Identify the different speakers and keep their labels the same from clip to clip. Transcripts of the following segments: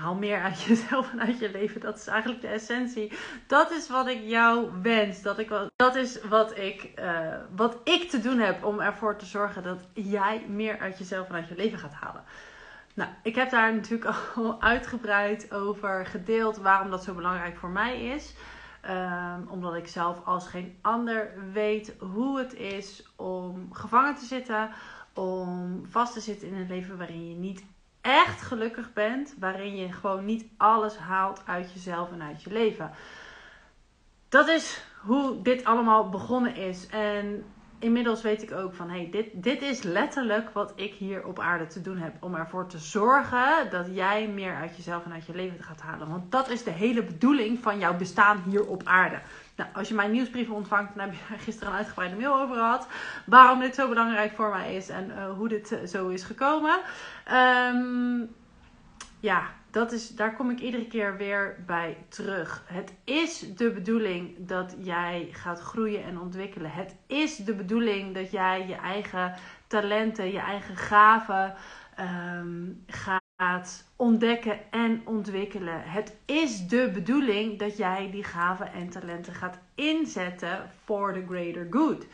Speaker 1: haal meer uit jezelf en uit je leven. Dat is eigenlijk de essentie. Dat is wat ik jou wens. Dat, ik, dat is wat ik, uh, wat ik te doen heb om ervoor te zorgen dat jij meer uit jezelf en uit je leven gaat halen. Nou, ik heb daar natuurlijk al uitgebreid over gedeeld waarom dat zo belangrijk voor mij is. Um, omdat ik zelf als geen ander weet hoe het is om gevangen te zitten, om vast te zitten in een leven waarin je niet echt gelukkig bent, waarin je gewoon niet alles haalt uit jezelf en uit je leven. Dat is hoe dit allemaal begonnen is. En inmiddels weet ik ook van hey, dit, dit is letterlijk wat ik hier op aarde te doen heb. Om ervoor te zorgen dat jij meer uit jezelf en uit je leven gaat halen. Want dat is de hele bedoeling van jouw bestaan hier op aarde. Nou, als je mijn nieuwsbrieven ontvangt, dan heb je gisteren een uitgebreide mail over gehad. Waarom dit zo belangrijk voor mij is en uh, hoe dit uh, zo is gekomen. Um, ja, dat is, daar kom ik iedere keer weer bij terug. Het is de bedoeling dat jij gaat groeien en ontwikkelen. Het is de bedoeling dat jij je eigen talenten, je eigen gaven um, gaat ontdekken en ontwikkelen. Het is de bedoeling dat jij die gaven en talenten gaat inzetten voor the greater good.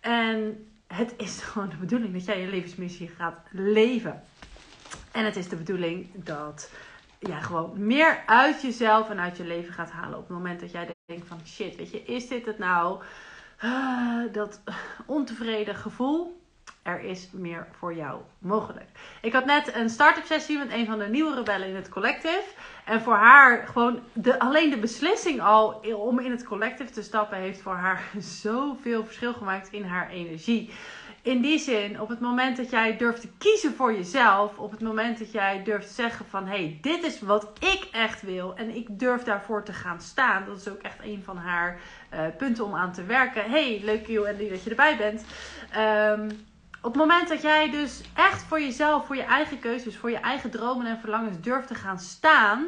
Speaker 1: En het is gewoon de bedoeling dat jij je levensmissie gaat leven. En het is de bedoeling dat ja, gewoon meer uit jezelf en uit je leven gaat halen. Op het moment dat jij denkt van shit, weet je, is dit het nou? Uh, dat ontevreden gevoel. Er is meer voor jou mogelijk. Ik had net een start-up sessie met een van de nieuwe rebellen in het collective. En voor haar gewoon de, alleen de beslissing al om in het collective te stappen heeft voor haar zoveel verschil gemaakt in haar energie in die zin, op het moment dat jij durft te kiezen voor jezelf, op het moment dat jij durft te zeggen van hey, dit is wat ik echt wil en ik durf daarvoor te gaan staan, dat is ook echt een van haar uh, punten om aan te werken. Hey, leuk joh en dat je erbij bent. Um, op het moment dat jij dus echt voor jezelf, voor je eigen keuzes, voor je eigen dromen en verlangens durft te gaan staan,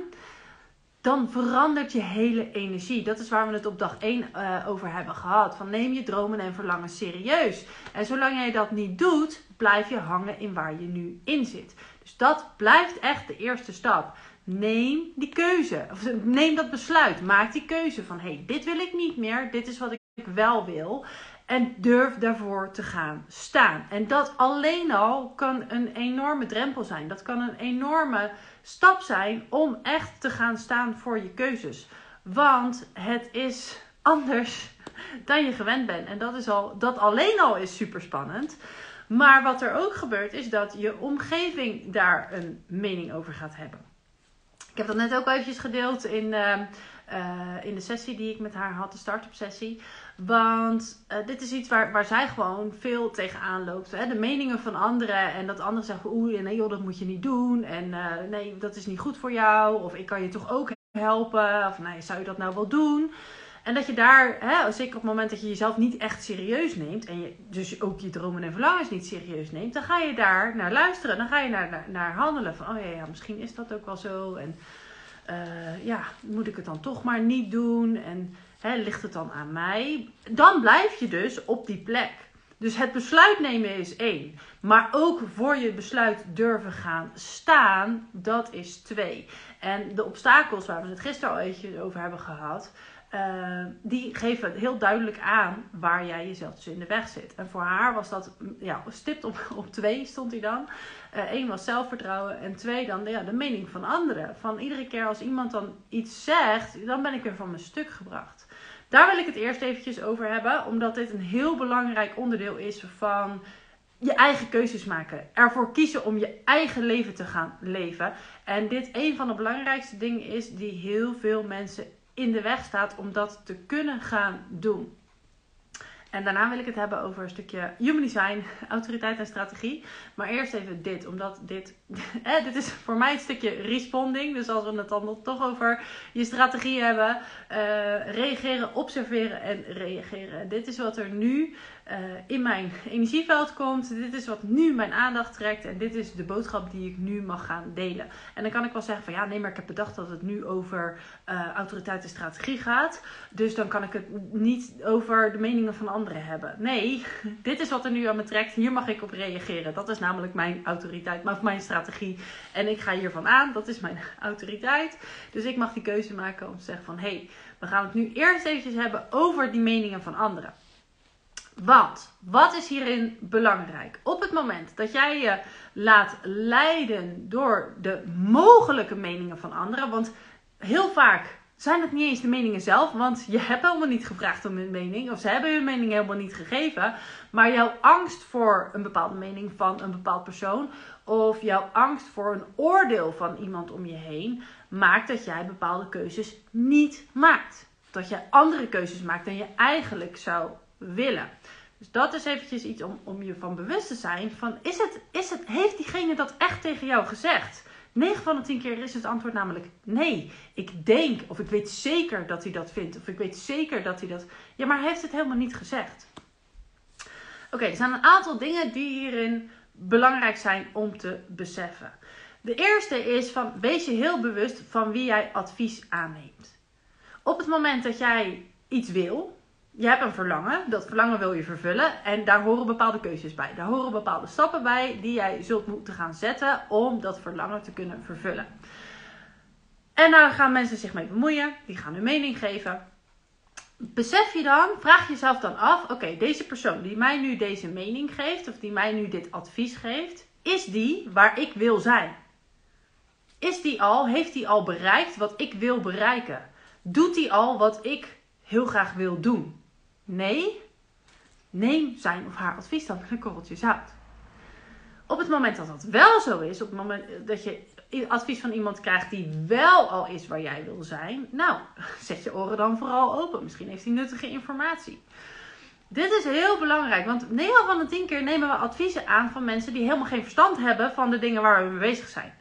Speaker 1: dan verandert je hele energie. Dat is waar we het op dag 1 uh, eh, over hebben gehad. Van neem je dromen en verlangen serieus. En zolang jij dat niet doet, blijf je hangen in waar je nu in zit. Dus dat blijft echt de eerste stap. Neem die keuze. Of neem dat besluit. Maak die keuze van hé, hey, dit wil ik niet meer. Dit is wat ik wel wil. En durf daarvoor te gaan staan. En dat alleen al kan een enorme drempel zijn. Dat kan een enorme stap zijn om echt te gaan staan voor je keuzes. Want het is anders dan je gewend bent. En dat, is al, dat alleen al is super spannend. Maar wat er ook gebeurt is dat je omgeving daar een mening over gaat hebben. Ik heb dat net ook eventjes gedeeld in, uh, uh, in de sessie die ik met haar had, de start-up sessie. Want uh, dit is iets waar, waar zij gewoon veel tegenaan loopt. Hè? De meningen van anderen. En dat anderen zeggen: oeh, nee joh, dat moet je niet doen. En uh, nee, dat is niet goed voor jou. Of ik kan je toch ook helpen. Of nee, zou je dat nou wel doen? En dat je daar, hè, zeker op het moment dat je jezelf niet echt serieus neemt. En je dus ook je dromen en verlangens niet serieus neemt. Dan ga je daar naar luisteren. Dan ga je naar, naar, handelen. Van oh ja, misschien is dat ook wel zo. En uh, ja, moet ik het dan toch maar niet doen? En Hè, ligt het dan aan mij? Dan blijf je dus op die plek. Dus het besluit nemen is één. Maar ook voor je besluit durven gaan staan, dat is twee. En de obstakels waar we het gisteren al eventjes over hebben gehad, uh, die geven heel duidelijk aan waar jij jezelf dus in de weg zit. En voor haar was dat, ja, stipt op, op twee stond hij dan. Eén uh, was zelfvertrouwen en twee dan ja, de mening van anderen. Van iedere keer als iemand dan iets zegt, dan ben ik weer van mijn stuk gebracht. Daar wil ik het eerst eventjes over hebben, omdat dit een heel belangrijk onderdeel is van je eigen keuzes maken. Ervoor kiezen om je eigen leven te gaan leven. En dit een van de belangrijkste dingen is die heel veel mensen in de weg staat om dat te kunnen gaan doen. En daarna wil ik het hebben over een stukje human design, autoriteit en strategie. Maar eerst even dit, omdat dit, eh, dit is voor mij een stukje responding. Dus als we het dan toch over je strategie hebben, uh, reageren, observeren en reageren. Dit is wat er nu eh, in mijn energieveld komt. Dit is wat nu mijn aandacht trekt. En dit is de boodschap die ik nu mag gaan delen. En dan kan ik wel zeggen van ja, nee, maar ik heb bedacht dat het nu over uh, autoriteit en strategie gaat. Dus dan kan ik het niet over de meningen van anderen hebben. Nee, dit is wat er nu aan me trekt. Hier mag ik op reageren. Dat is namelijk mijn autoriteit, maar mijn strategie. En ik ga hiervan aan. Dat is mijn autoriteit. Dus ik mag die keuze maken om te zeggen van hé, hey, we gaan het nu eerst eventjes hebben over die meningen van anderen. Want wat is hierin belangrijk? Op het moment dat jij je laat leiden door de mogelijke meningen van anderen, want heel vaak zijn het niet eens de meningen zelf, want je hebt helemaal niet gevraagd om hun mening, of ze hebben hun mening helemaal niet gegeven, maar jouw angst voor een bepaalde mening van een bepaald persoon, of jouw angst voor een oordeel van iemand om je heen, maakt dat jij bepaalde keuzes niet maakt. Dat je andere keuzes maakt dan je eigenlijk zou willen. Dus dat is eventjes iets om, om je van bewust te zijn. Van, is het, is het, heeft diegene dat echt tegen jou gezegd? 9 van de 10 keer is het antwoord namelijk nee. Ik denk, of ik weet zeker dat hij dat vindt. Of ik weet zeker dat hij dat. Ja, maar heeft het helemaal niet gezegd. Oké, er zijn een aantal dingen die hierin belangrijk zijn om te beseffen. De eerste is van wees je heel bewust van wie jij advies aanneemt. Op het moment dat jij iets wil, je hebt een verlangen, dat verlangen wil je vervullen en daar horen bepaalde keuzes bij. Daar horen bepaalde stappen bij die jij zult moeten gaan zetten om dat verlangen te kunnen vervullen. En daar gaan mensen zich mee bemoeien, die gaan hun mening geven. Besef je dan, vraag jezelf dan af: oké, deze persoon die mij nu deze mening geeft, of die mij nu dit advies geeft, is die waar ik wil zijn? Is die al, heeft die al bereikt wat ik wil bereiken? Doet die al wat ik heel graag wil doen? Nee, neem zijn of haar advies dan met een korreltje zout. Op het moment dat dat wel zo is, op het moment dat je advies van iemand krijgt die wel al is waar jij wil zijn, nou, zet je oren dan vooral open. Misschien heeft hij nuttige informatie. Dit is heel belangrijk, want 9 van de 10 keer nemen we adviezen aan van mensen die helemaal geen verstand hebben van de dingen waar we mee bezig zijn.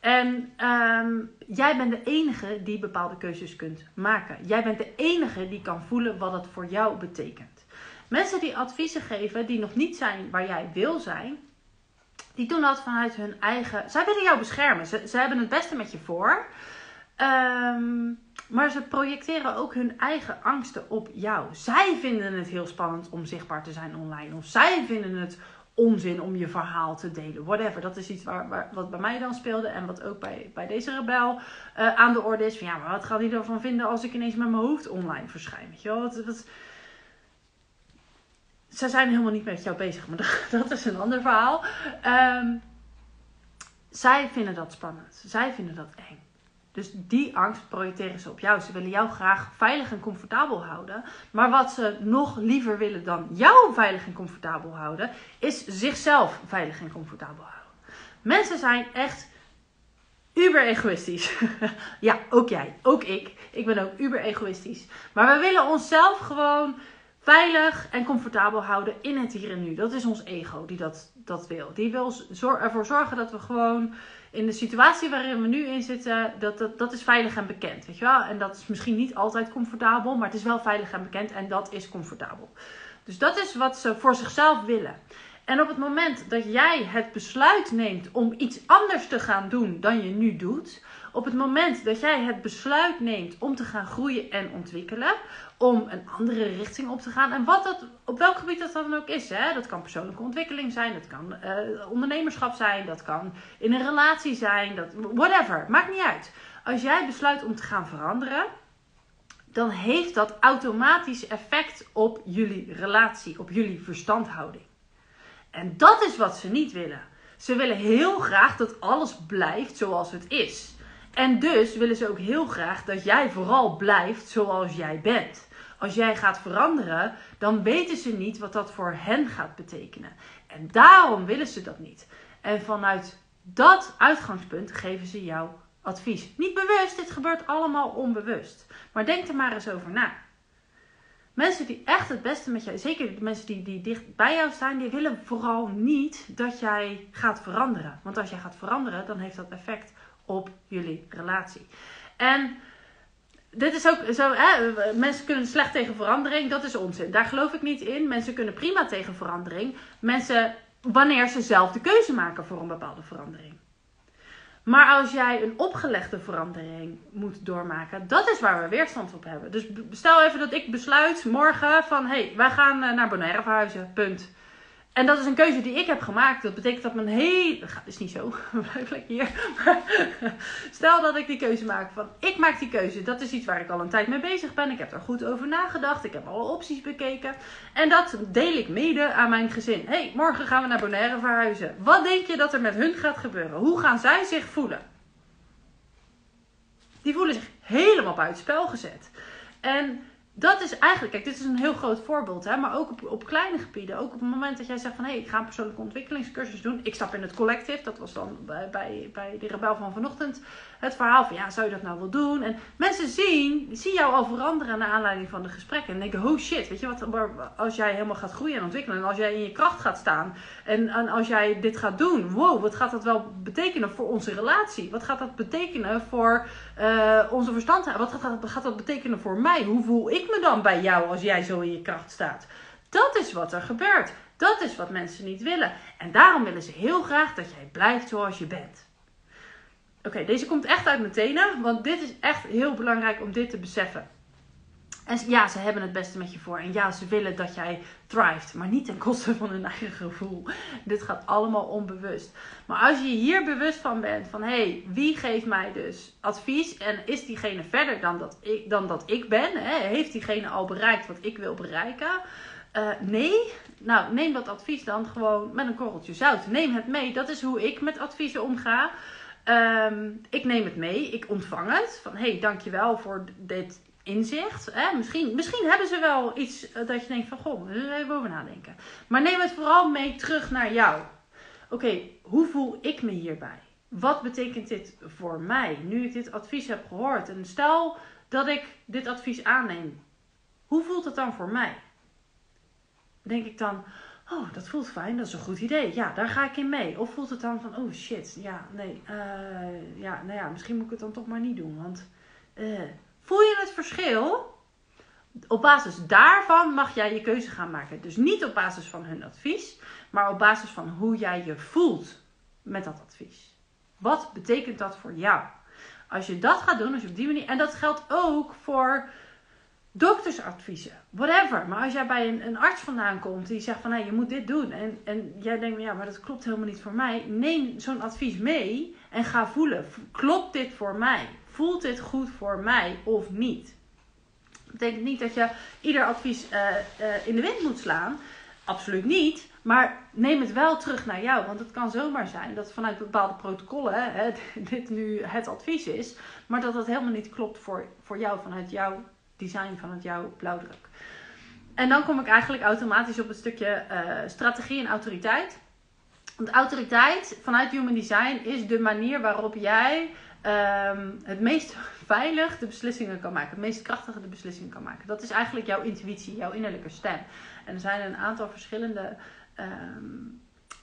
Speaker 1: En um, jij bent de enige die bepaalde keuzes kunt maken. Jij bent de enige die kan voelen wat het voor jou betekent. Mensen die adviezen geven die nog niet zijn waar jij wil zijn, die doen dat vanuit hun eigen. Zij willen jou beschermen. Ze, ze hebben het beste met je voor. Um, maar ze projecteren ook hun eigen angsten op jou. Zij vinden het heel spannend om zichtbaar te zijn online. Of zij vinden het onzin om je verhaal te delen. Whatever. Dat is iets waar, wat bij mij dan speelde. En wat ook bij, bij deze rebel uh, aan de orde is. Van ja, maar wat gaat hij ervan vinden als ik ineens met mijn hoofd online verschijn? Weet je wel? Wat, wat... Ze zijn helemaal niet met jou bezig. Maar dat, dat is een ander verhaal. Um, zij vinden dat spannend. Zij vinden dat eng. Dus die angst projecteren ze op jou. Ze willen jou graag veilig en comfortabel houden. Maar wat ze nog liever willen dan jou veilig en comfortabel houden, is zichzelf veilig en comfortabel houden. Mensen zijn echt uber egoïstisch. ja, ook jij, ook ik. Ik ben ook uber egoïstisch. Maar we willen onszelf gewoon veilig en comfortabel houden in het hier en nu. Dat is ons ego die dat, dat wil. Die wil ervoor zorgen dat we gewoon in de situatie waarin we nu in zitten, dat, dat, dat is veilig en bekend. Weet je wel? En dat is misschien niet altijd comfortabel, maar het is wel veilig en bekend en dat is comfortabel. Dus dat is wat ze voor zichzelf willen. En op het moment dat jij het besluit neemt om iets anders te gaan doen dan je nu doet, op het moment dat jij het besluit neemt om te gaan groeien en ontwikkelen, om een andere richting op te gaan. En wat dat, op welk gebied dat dan ook is. Hè? Dat kan persoonlijke ontwikkeling zijn, dat kan uh, ondernemerschap zijn, dat kan in een relatie zijn, dat, whatever. Maakt niet uit. Als jij besluit om te gaan veranderen, dan heeft dat automatisch effect op jullie relatie, op jullie verstandhouding. En dat is wat ze niet willen. Ze willen heel graag dat alles blijft zoals het is. En dus willen ze ook heel graag dat jij vooral blijft zoals jij bent. Als jij gaat veranderen, dan weten ze niet wat dat voor hen gaat betekenen. En daarom willen ze dat niet. En vanuit dat uitgangspunt geven ze jou advies. Niet bewust, dit gebeurt allemaal onbewust. Maar denk er maar eens over na. Mensen die echt het beste met jou, zeker de mensen die, die dicht bij jou staan, die willen vooral niet dat jij gaat veranderen. Want als jij gaat veranderen, dan heeft dat effect op jullie relatie. En dit is ook zo, hè, mensen kunnen slecht tegen verandering, dat is onzin. Daar geloof ik niet in. Mensen kunnen prima tegen verandering. Mensen, wanneer ze zelf de keuze maken voor een bepaalde verandering. Maar als jij een opgelegde verandering moet doormaken, dat is waar we weerstand op hebben. Dus stel even dat ik besluit morgen van, hé, hey, wij gaan eh, naar Bonaire verhuizen, punt. En dat is een keuze die ik heb gemaakt. Dat betekent dat mijn hele. Is niet zo. Blijf lekker hier. Stel dat ik die keuze maak van. Ik maak die keuze. Dat is iets waar ik al een tijd mee bezig ben. Ik heb er goed over nagedacht. Ik heb alle opties bekeken. En dat deel ik mede aan mijn gezin. hey, morgen gaan we naar Bonaire verhuizen. Wat denk je dat er met hun gaat gebeuren? Hoe gaan zij zich voelen? Die voelen zich helemaal buitenspel gezet. En dat is eigenlijk, kijk, dit is een heel groot voorbeeld, hè, maar ook op, op kleine gebieden. Ook op het moment dat jij zegt van hé, hey, ik ga een persoonlijke ontwikkelingscursus doen. Ik stap in het collective, dat was dan bij, bij, bij de rebel van vanochtend het verhaal van ja, zou je dat nou wel doen? En mensen zien, zien jou al veranderen naar aanleiding van de gesprekken. En denken, oh shit, weet je wat, als jij helemaal gaat groeien en ontwikkelen. En als jij in je kracht gaat staan. En, en als jij dit gaat doen, wow, wat gaat dat wel betekenen voor onze relatie? Wat gaat dat betekenen voor uh, onze verstand? Wat gaat, gaat dat betekenen voor mij? Hoe voel ik me dan bij jou als jij zo in je kracht staat? Dat is wat er gebeurt. Dat is wat mensen niet willen. En daarom willen ze heel graag dat jij blijft zoals je bent. Oké, deze komt echt uit mijn tenen, want dit is echt heel belangrijk om dit te beseffen. En ja, ze hebben het beste met je voor. En ja, ze willen dat jij thrived, maar niet ten koste van hun eigen gevoel. Dit gaat allemaal onbewust. Maar als je hier bewust van bent, van hé, hey, wie geeft mij dus advies? En is diegene verder dan dat ik, dan dat ik ben? Hè? Heeft diegene al bereikt wat ik wil bereiken? Uh, nee, nou neem dat advies dan gewoon met een korreltje zout. Neem het mee. Dat is hoe ik met adviezen omga. Ehm, ik neem het mee, ik ontvang het. Van hey, dankjewel voor dit inzicht. Hè? Misschien, misschien hebben ze wel iets eh, dat je denkt van goh, even over nadenken. Maar neem het vooral mee terug naar jou. Oké, hoe voel ik me hierbij? Wat betekent dit voor mij nu ik dit advies heb gehoord? En stel dat ik dit advies aanneem. Hoe voelt het dan voor mij? Denk ik dan, Oh, dat voelt fijn, dat is een goed idee. Ja, daar ga ik in mee. Of voelt het dan van, oh shit, ja, nee, uh, ja, nou ja, misschien moet ik het dan toch maar niet doen. Want uh, voel je het verschil? Op basis daarvan mag jij je keuze gaan maken. Dus niet op basis van hun advies, maar op basis van hoe jij je voelt met dat advies. Wat betekent dat voor jou? Als je dat gaat doen, als je op die manier. En dat geldt ook voor doktersadviezen, whatever. Maar als jij bij een, een arts vandaan komt die zegt van hé, je moet dit doen. En, en jij denkt, ja, maar dat klopt helemaal niet voor mij. Neem zo'n advies mee en ga voelen. Klopt dit voor mij? Voelt dit goed voor mij of niet? Dat betekent niet dat je ieder advies uh, uh, in de wind moet slaan. Absoluut niet. Maar neem het wel terug naar jou. Want het kan zomaar zijn dat vanuit bepaalde protocollen hè, dit nu het advies is. Maar dat dat helemaal niet klopt voor, voor jou vanuit jouw design van het jouw blauwdruk. En dan kom ik eigenlijk automatisch op het stukje uh, strategie en autoriteit. Want autoriteit vanuit Human Design is de manier waarop jij um, het meest veilig de beslissingen kan maken. Het meest krachtige de beslissingen kan maken. Dat is eigenlijk jouw intuïtie, jouw innerlijke stem. En er zijn een aantal verschillende um,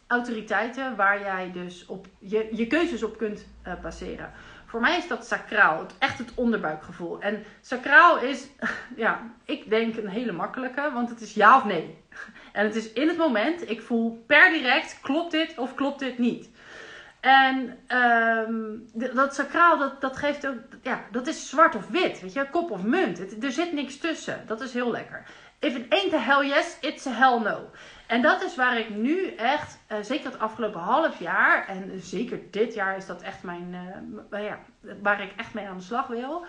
Speaker 1: autoriteiten waar jij dus op je, je keuzes op kunt uh, baseren. Voor mij is dat sacraal, echt het onderbuikgevoel. En sacraal is, ja, ik denk een hele makkelijke, want het is ja of nee. En het is in het moment, ik voel per direct, klopt dit of klopt dit niet. En um, dat sacraal, dat, dat geeft ook, ja, dat is zwart of wit, weet je, kop of munt. Er zit niks tussen, dat is heel lekker. If it ain't a hell yes, it's a hell no. En dat is waar ik nu echt, uh, zeker het afgelopen half jaar, en zeker dit jaar is dat echt mijn, uh, ja, waar ik echt mee aan de slag wil.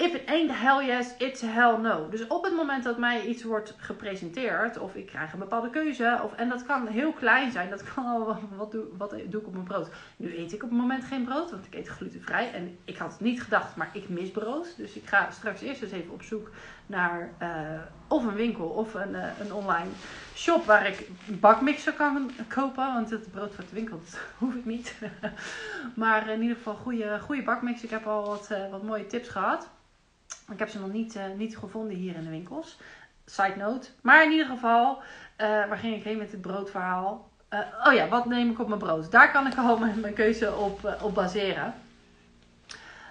Speaker 1: If it ain't hell yes, it's hell no. Dus op het moment dat mij iets wordt gepresenteerd, of ik krijg een bepaalde keuze, of, en dat kan heel klein zijn, dat kan al, wat doe, wat doe ik op mijn brood? Nu eet ik op het moment geen brood, want ik eet glutenvrij. En ik had het niet gedacht, maar ik mis brood. Dus ik ga straks eerst eens even op zoek naar uh, of een winkel of een, uh, een online shop waar ik bakmixer kan kopen. Want het brood voor de winkel, dat hoef ik niet. maar in ieder geval goede, goede bakmix. Ik heb al wat, uh, wat mooie tips gehad. Ik heb ze nog niet, niet gevonden hier in de winkels. Side note. Maar in ieder geval, waar ging ik heen met het broodverhaal? oh ja, wat neem ik op mijn brood? Daar kan ik al mijn, keuze op, op baseren.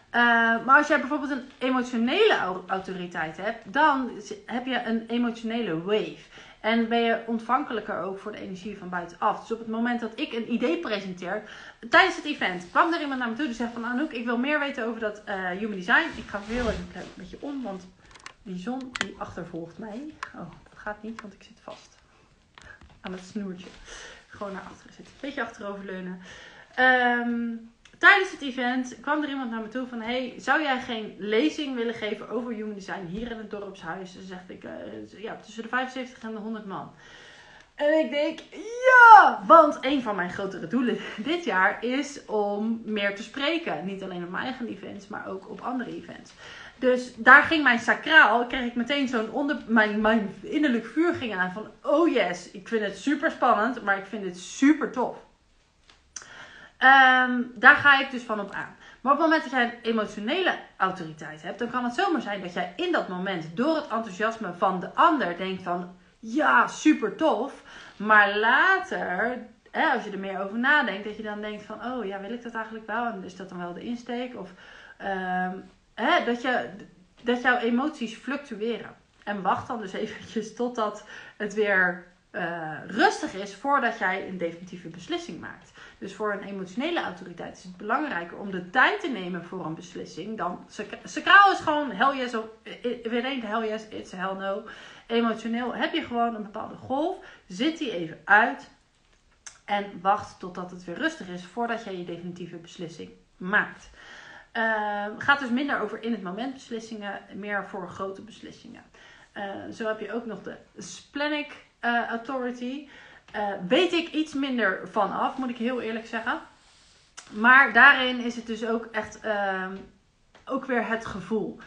Speaker 1: Eh, maar als jij bijvoorbeeld een emotionele autoriteit hebt, dan heb je een emotionele wave. En ben je ontvankelijker ook voor de energie van buitenaf. Dus op het moment dat ik een idee presenteer, tijdens het event kwam er iemand naar me toe die zegt van Anouk, ik wil meer weten over dat uh, human design. Ik ga heel even een beetje om, want die zon die achtervolgt mij. Oh, dat gaat niet, want ik zit vast aan het snoertje. Gewoon naar achteren zitten. Beetje achteroverleunen. Um, tijdens het event kwam er iemand naar me toe van... Hey, zou jij geen lezing willen geven over human design hier in het dorpshuis? En zegt ik, uh, ja, tussen de 75 en de 100 man. En ik denk, ja! Want een van mijn grotere doelen dit jaar is om meer te spreken. Niet alleen op mijn eigen events, maar ook op andere events. Dus daar ging mijn sacraal, kreeg ik meteen zo'n onder. Mijn, mijn innerlijk vuur ging aan van: oh yes, ik vind het super spannend, maar ik vind het super tof. Ehm, daar ga ik dus van op aan. Maar op het moment dat jij een emotionele autoriteit hebt, dan kan het zomaar zijn dat jij in dat moment door het enthousiasme van de ander denkt van ja, super tof. Maar later, hè, als je er meer over nadenkt, dat je dan denkt van oh ja, wil ik dat eigenlijk wel? En is dat dan wel de insteek? Of um, hè, dat, je, dat jouw emoties fluctueren. En wacht dan dus eventjes totdat het weer uh, rustig is voordat jij een definitieve beslissing maakt. Dus voor een emotionele autoriteit is het belangrijker om de tijd te nemen voor een beslissing dan. Sacraal is gewoon hell yes of weer een hell yes, it's hell no. Emotioneel heb je gewoon een bepaalde golf. Zit die even uit. En wacht totdat het weer rustig is voordat jij je definitieve beslissing maakt. Uh, gaat dus minder over in het moment beslissingen, meer voor grote beslissingen. Uh, zo heb je ook nog de Splenic uh, Authority. Uh, weet ik iets minder van af, moet ik heel eerlijk zeggen. Maar daarin is het dus ook echt ehm, ook weer het gevoel.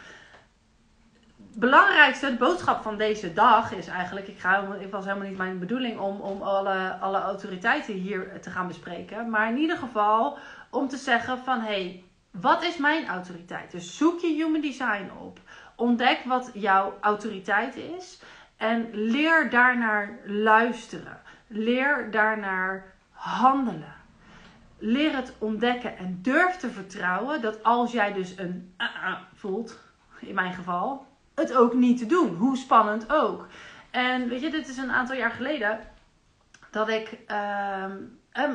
Speaker 1: Belangrijkste, boodschap van deze dag is eigenlijk, ik, ga, het was helemaal niet mijn bedoeling om, om alle, alle autoriteiten hier te gaan bespreken. Maar in ieder geval om te zeggen van hé, hey, wat is mijn autoriteit? Dus zoek je human design op. Ontdek wat jouw autoriteit is. En leer daarnaar luisteren. Leer daarnaar handelen. Leer het ontdekken en durf te vertrouwen dat als jij dus een uh, voelt, in mijn geval, het ook niet te doen. Hoe spannend ook. En weet je, dit is een aantal jaar geleden dat ik uh,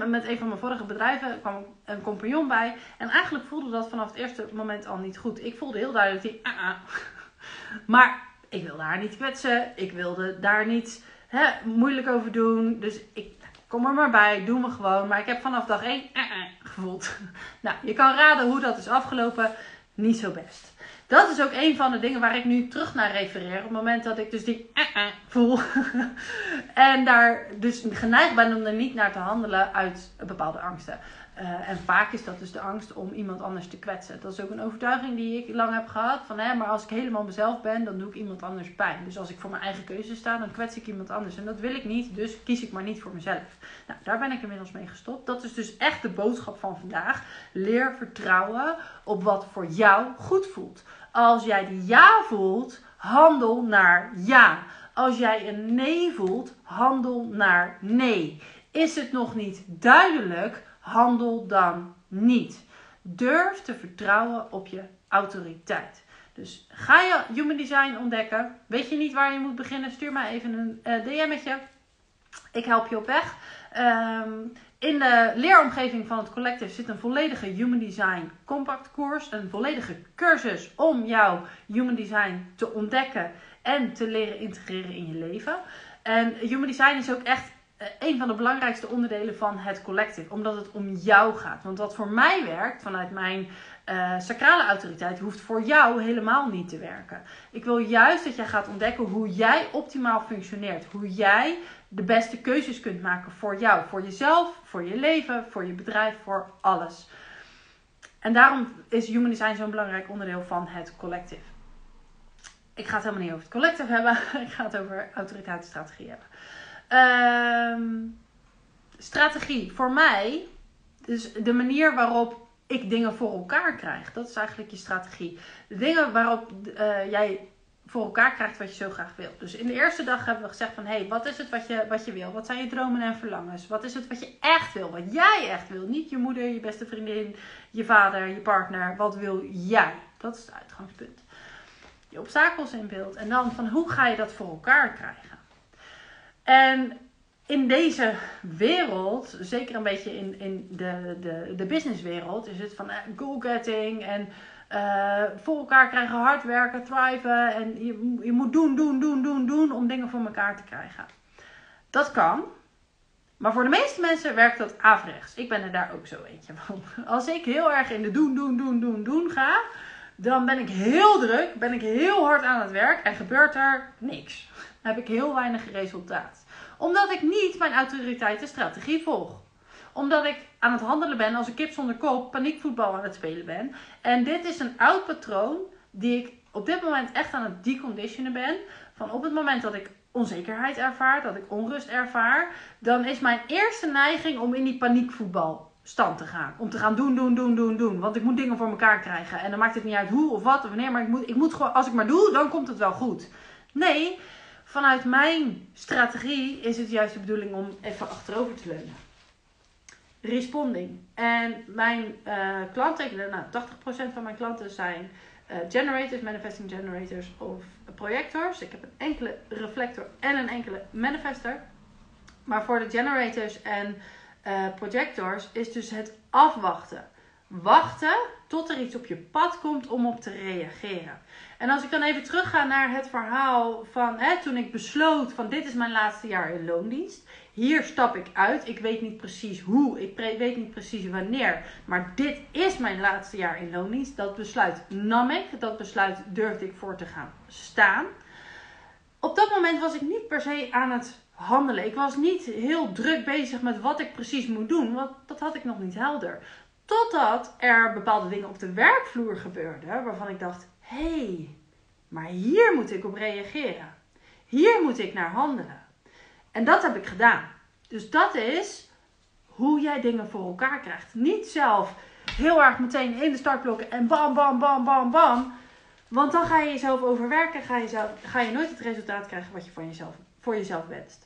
Speaker 1: met een van mijn vorige bedrijven kwam een compagnon bij. En eigenlijk voelde dat vanaf het eerste moment al niet goed. Ik voelde heel duidelijk die. Uh, maar ik wilde haar niet kwetsen. Ik wilde daar niet hè, moeilijk over doen. Dus ik kom er maar bij, doe me gewoon. Maar ik heb vanaf dag 1 uh, uh, gevoeld. nou, je kan raden hoe dat is afgelopen. Niet zo best. Dat is ook een van de dingen waar ik nu terug naar refereer. Op het moment dat ik dus die uh, voel. en daar dus geneigd ben om er niet naar te handelen uit bepaalde angsten. Uh, en vaak is dat dus de angst om iemand anders te kwetsen. Dat is ook een overtuiging die ik lang heb gehad. Van hè, maar als ik helemaal mezelf ben, dan doe ik iemand anders pijn. Dus als ik voor mijn eigen keuze sta, dan kwets ik iemand anders. En dat wil ik niet, dus kies ik maar niet voor mezelf. Nou, daar ben ik inmiddels mee gestopt. Dat is dus echt de boodschap van vandaag. Leer vertrouwen op wat voor jou goed voelt. Als jij die ja voelt, handel naar ja. Als jij een nee voelt, handel naar nee. Is het nog niet duidelijk? Handel dan niet. Durf te vertrouwen op je autoriteit. Dus ga je human design ontdekken. Weet je niet waar je moet beginnen? Stuur mij even een uh, DM'tje. Ik help je op weg. Um, in de leeromgeving van het collective zit een volledige Human Design Compact koers. Een volledige cursus om jouw Human Design te ontdekken en te leren integreren in je leven. En Human Design is ook echt eh, een van de belangrijkste onderdelen van het collective. Omdat het om jou gaat. Want wat voor mij werkt vanuit mijn uh, sacrale autoriteit hoeft voor jou helemaal niet te werken. Ik wil juist dat jij gaat ontdekken hoe jij optimaal functioneert. Hoe jij de beste keuzes kunt maken voor jou. Voor jezelf, voor je leven, voor je bedrijf, voor alles. En daarom is Human Design zo'n belangrijk onderdeel van het collective. Ik ga het helemaal niet over het collective hebben. Ik ga het over autoriteitsstrategie hebben. Um, strategie voor mij, dus de manier waarop ik dingen voor elkaar krijg, dat is eigenlijk je strategie. De dingen waarop uh, jij voor elkaar krijgt wat je zo graag wil. Dus in de eerste dag hebben we gezegd van... hé, hey, wat is het wat je, wat je wil? Wat zijn je dromen en verlangens? Wat is het wat je echt wil? Wat jij echt wil? Niet je moeder, je beste vriendin, je vader, je partner. Wat wil jij? Dat is het uitgangspunt. Je obstakels in beeld. En dan van hoe ga je dat voor elkaar krijgen? En in deze wereld, zeker een beetje in, in de, de, de businesswereld, is het van uh, goal-getting en uh, voor elkaar krijgen, hard werken, thriven. En je, je moet doen, doen, doen, doen, doen om dingen voor elkaar te krijgen. Dat kan. Maar voor de meeste mensen werkt dat averechts. Ik ben er daar ook zo eentje van. Als ik heel erg in de doen, doen, doen, doen, doen ga, dan ben ik heel druk, ben ik heel hard aan het werk en gebeurt er niks. Dan heb ik heel weinig resultaat. Omdat ik niet mijn autoriteitenstrategie volg omdat ik aan het handelen ben als een kip zonder kop, paniekvoetbal aan het spelen ben. En dit is een oud patroon die ik op dit moment echt aan het deconditionen ben. Van op het moment dat ik onzekerheid ervaar, dat ik onrust ervaar, dan is mijn eerste neiging om in die paniekvoetbal stand te gaan. Om te gaan doen, doen, doen, doen, doen. Want ik moet dingen voor elkaar krijgen. En dan maakt het niet uit hoe of wat of wanneer. Maar ik moet, ik moet gewoon, als ik maar doe, dan komt het wel goed. Nee, vanuit mijn strategie is het juist de bedoeling om even achterover te leunen responding. En mijn uh, klanten, nou 80% van mijn klanten zijn uh, generators, manifesting generators of projectors. Ik heb een enkele reflector en een enkele manifester. Maar voor de generators en uh, projectors is dus het afwachten. Wachten tot er iets op je pad komt om op te reageren. En als ik dan even terugga naar het verhaal van hè, toen ik besloot van dit is mijn laatste jaar in loondienst hier stap ik uit. Ik weet niet precies hoe, ik weet niet precies wanneer. Maar dit is mijn laatste jaar in loondienst. Dat besluit nam ik. Dat besluit durfde ik voor te gaan staan. Op dat moment was ik niet per se aan het handelen. Ik was niet heel druk bezig met wat ik precies moet doen. Want dat had ik nog niet helder. Totdat er bepaalde dingen op de werkvloer gebeurden. Waarvan ik dacht: hé, hey, maar hier moet ik op reageren. Hier moet ik naar handelen. En dat heb ik gedaan. Dus dat is hoe jij dingen voor elkaar krijgt. Niet zelf heel erg meteen in de startblokken en bam, bam, bam, bam, bam. Want dan ga je jezelf overwerken. Ga je, ga je nooit het resultaat krijgen wat je jezelf, voor jezelf wenst.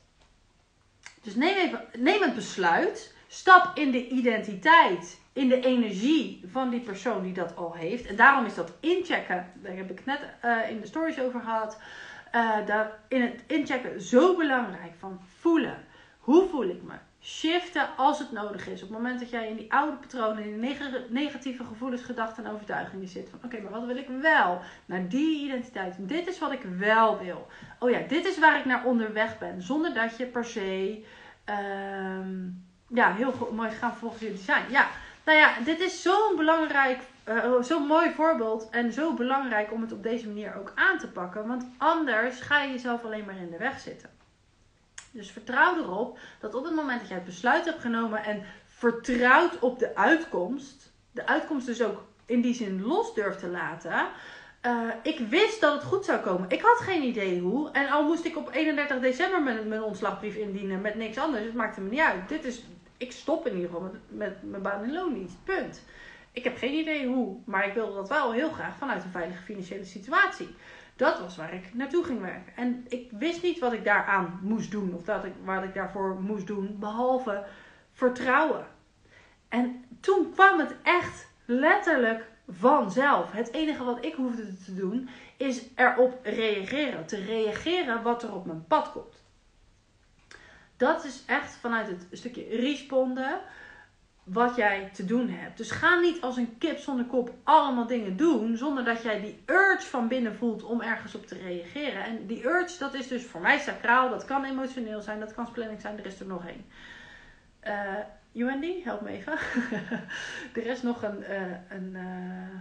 Speaker 1: Dus neem, even, neem het besluit. Stap in de identiteit, in de energie van die persoon die dat al heeft. En daarom is dat inchecken, daar heb ik net uh, in de stories over gehad uh, daar in het inchecken zo belangrijk van voelen. Hoe voel ik me? Shiften als het nodig is. Op het moment dat jij in die oude patronen, in die negatieve gevoelens, gedachten en overtuigingen zit. Van oké, maar wat wil ik wel? Naar die identiteit. Dit is wat ik wel wil. Oh ja, dit is waar ik naar onderweg ben. Zonder dat je per se um, ja, heel mooi gaan volgens je design. Ja, nou ja, dit is zo'n belangrijk uh, zo'n mooi voorbeeld en zo belangrijk om het op deze manier ook aan te pakken. Want anders ga je jezelf alleen maar in de weg zitten. Dus vertrouw erop dat op het moment dat jij het besluit hebt genomen en vertrouwt op de uitkomst, de uitkomst dus ook in die zin los durft te laten. Uh, ik wist dat het goed zou komen. Ik had geen idee hoe. En al moest ik op 31 december mijn, mijn ontslagbrief indienen met niks anders. Het maakte me niet uit. Dit is, ik stop in ieder geval met, mijn baan in loondienst. Punt. Ik heb geen idee hoe, maar ik wilde dat wel heel graag vanuit een veilige financiële situatie. Dat was waar ik naartoe ging werken. En ik wist niet wat ik daaraan moest doen of dat ik, wat ik daarvoor moest doen, behalve vertrouwen. En toen kwam het echt letterlijk vanzelf. Het enige wat ik hoefde te doen is erop reageren. Te reageren wat er op mijn pad komt. Dat is echt vanuit het stukje responden wat jij te doen hebt. Dus ga niet als een kip zonder kop allemaal dingen doen zonder dat jij die urge van binnen voelt om ergens op te reageren. En die urge, dat is dus voor mij sacraal, dat kan emotioneel zijn, dat kan splitting zijn, er is er nog één. Uh, UND, help me even. er is nog een, uh, een, uh,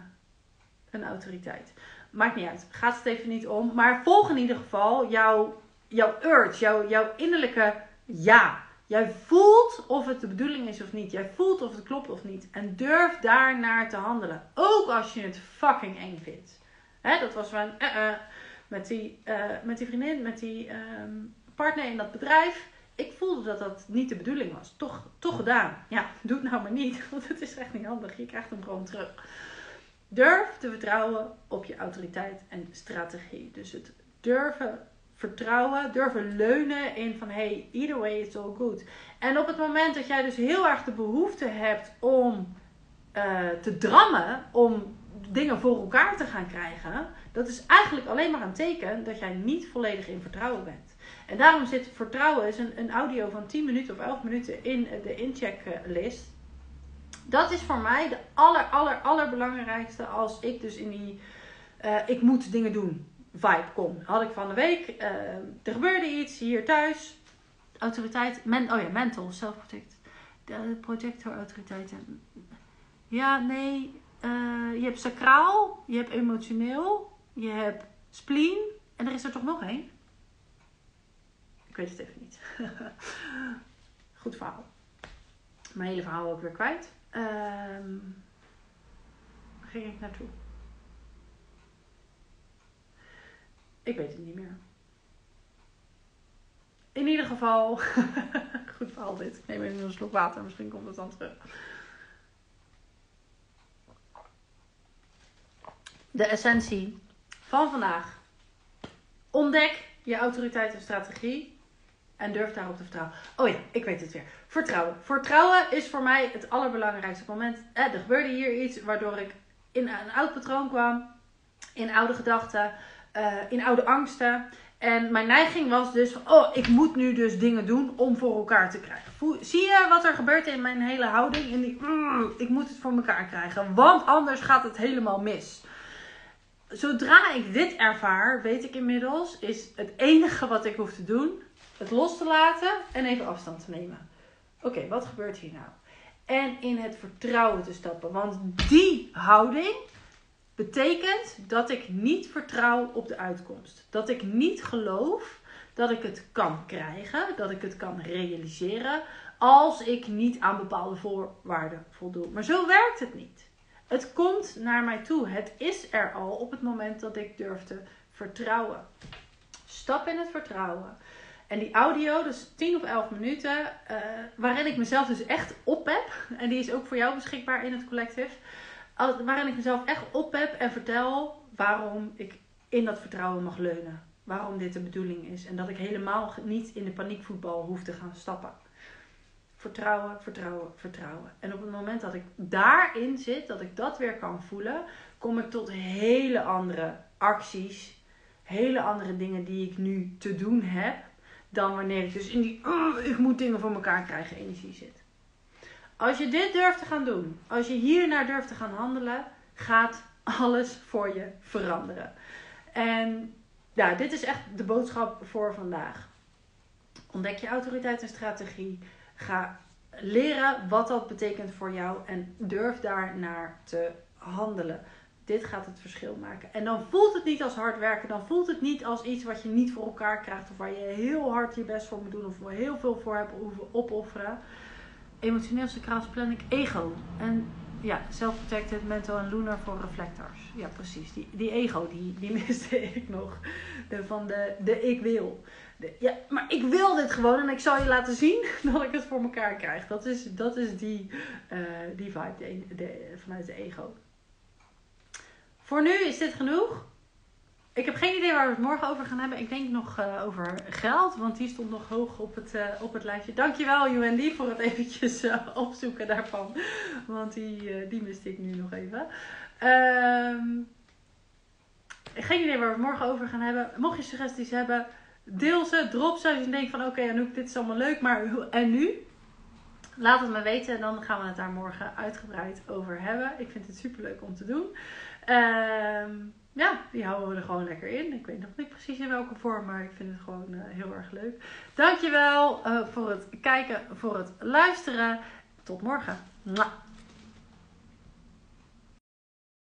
Speaker 1: een autoriteit. Maakt niet uit, gaat het even niet om. Maar volg in ieder geval jouw, jouw urge, jouw, jouw innerlijke ja. Jij voelt of het de bedoeling is of niet. Jij voelt of het klopt of niet. En durf daarnaar te handelen. Ook als je het fucking eng vindt. Hè, dat was van, uh, uh, met, die, uh, met die vriendin, met die um, partner in dat bedrijf. Ik voelde dat dat niet de bedoeling was. Toch, toch gedaan. Ja, doe het nou maar niet. Want het is echt niet handig. Je krijgt hem gewoon terug. Durf te vertrouwen op je autoriteit en strategie. Dus het durven vertrouwen, durven leunen in van hey, either way it's all good. En op het moment dat jij dus heel erg de behoefte hebt om uh, te drammen, om dingen voor elkaar te gaan krijgen, dat is eigenlijk alleen maar een teken dat jij niet volledig in vertrouwen bent. En daarom zit vertrouwen is een, een audio van 10 minuten of 11 minuten in de inchecklist. Dat is voor mij de aller, aller, allerbelangrijkste als ik dus in die uh, ik moet dingen doen vibe kom. Had ik van de week, uh, er gebeurde iets hier thuis. Autoriteit, men, oh ja, mental, self-protect. De projector autoriteiten. Ja, nee, uh, je hebt sacraal, je hebt emotioneel, je hebt spleen en er is er toch nog één? Ik weet het even niet. Goed verhaal. Mijn hele verhaal ook weer kwijt. Um, ging ik naartoe? Ik weet het niet meer. In ieder geval, goed verhaal dit. Ik neem even een slok water, misschien komt het dan terug. De essentie van vandaag. Ontdek je autoriteit en strategie. En durf daarop te vertrouwen. Oh ja, ik weet het weer. Vertrouwen. Vertrouwen is voor mij het allerbelangrijkste moment. Eh, er gebeurde hier iets waardoor ik in een oud patroon kwam. In oude gedachten. Uh, in oude angsten. En mijn neiging was dus oh, ik moet nu dus dingen doen om voor elkaar te krijgen. zie je wat er gebeurt in mijn hele houding? In die, mm, ik moet het voor elkaar krijgen, want anders gaat het helemaal mis zodra ik dit ervaar, weet ik inmiddels, is het enige wat ik hoef te doen, het los te laten en even afstand te nemen. Oké, wat gebeurt hier nou? En in het vertrouwen te stappen. Want die houding betekent dat ik niet vertrouw op de uitkomst. Dat ik niet geloof dat ik het kan krijgen, dat ik het kan realiseren, als ik niet aan bepaalde voorwaarden voldoe. Maar zo werkt het niet. Het komt naar mij toe. Het is er al op het moment dat ik durf te vertrouwen. Stap in het vertrouwen. En die audio, dus 10 of 11 minuten, uh, waarin ik mezelf dus echt op heb. En die is ook voor jou beschikbaar in het collective. Waarin ik mezelf echt op heb en vertel waarom ik in dat vertrouwen mag leunen. Waarom dit de bedoeling is. En dat ik helemaal niet in de paniekvoetbal hoef te gaan stappen vertrouwen, vertrouwen, vertrouwen. En op het moment dat ik daarin zit, dat ik dat weer kan voelen, kom ik tot hele andere acties, hele andere dingen die ik nu te doen heb, dan wanneer ik dus in die ik moet dingen voor elkaar krijgen energie zit. Als je dit durft te gaan doen, als je hiernaar durft te gaan handelen, gaat alles voor je veranderen. En ja, dit is echt de boodschap voor vandaag. Ontdek je autoriteit en strategie. Ga leren wat dat betekent voor jou en durf daar naar te handelen. Dit gaat het verschil maken. En dan voelt het niet als hard werken. Dan voelt het niet als iets wat je niet voor elkaar krijgt. Of waar je heel hard je best voor moet doen. Of waar heel veel voor hebt hoeven opofferen. Emotioneel sacraal planning, ego. En ja, self-protected, mental en lunar voor reflectors. Ja, precies. Die, die ego, die, die miste ik nog. De, van de, de ik wil ja, maar ik wil dit gewoon en ik zal je laten zien dat ik het voor elkaar krijg. Dat is, dat is die, uh, die vibe de, de, vanuit de ego. Voor nu is dit genoeg. Ik heb geen idee waar we het morgen over gaan hebben. Ik denk nog uh, over geld, want die stond nog hoog op het, uh, op het lijstje. Dankjewel UND voor het eventjes opzoeken daarvan. Want die, die miste ik nu nog even. Ehm, geen idee waar we het morgen over gaan hebben. Mocht je suggesties hebben, Deel ze, drop ze. Als je denkt van oké, Anouk, dit is allemaal leuk, maar en nu? Laat het me weten en dan gaan we het daar morgen uitgebreid over hebben. Ik vind het super leuk om te doen. Ehm, ja, die houden we er gewoon lekker in. Ik weet nog niet precies in welke vorm, maar ik vind het gewoon uh, heel erg leuk. Dankjewel uh, voor het kijken, voor het luisteren. Tot morgen. Mwah.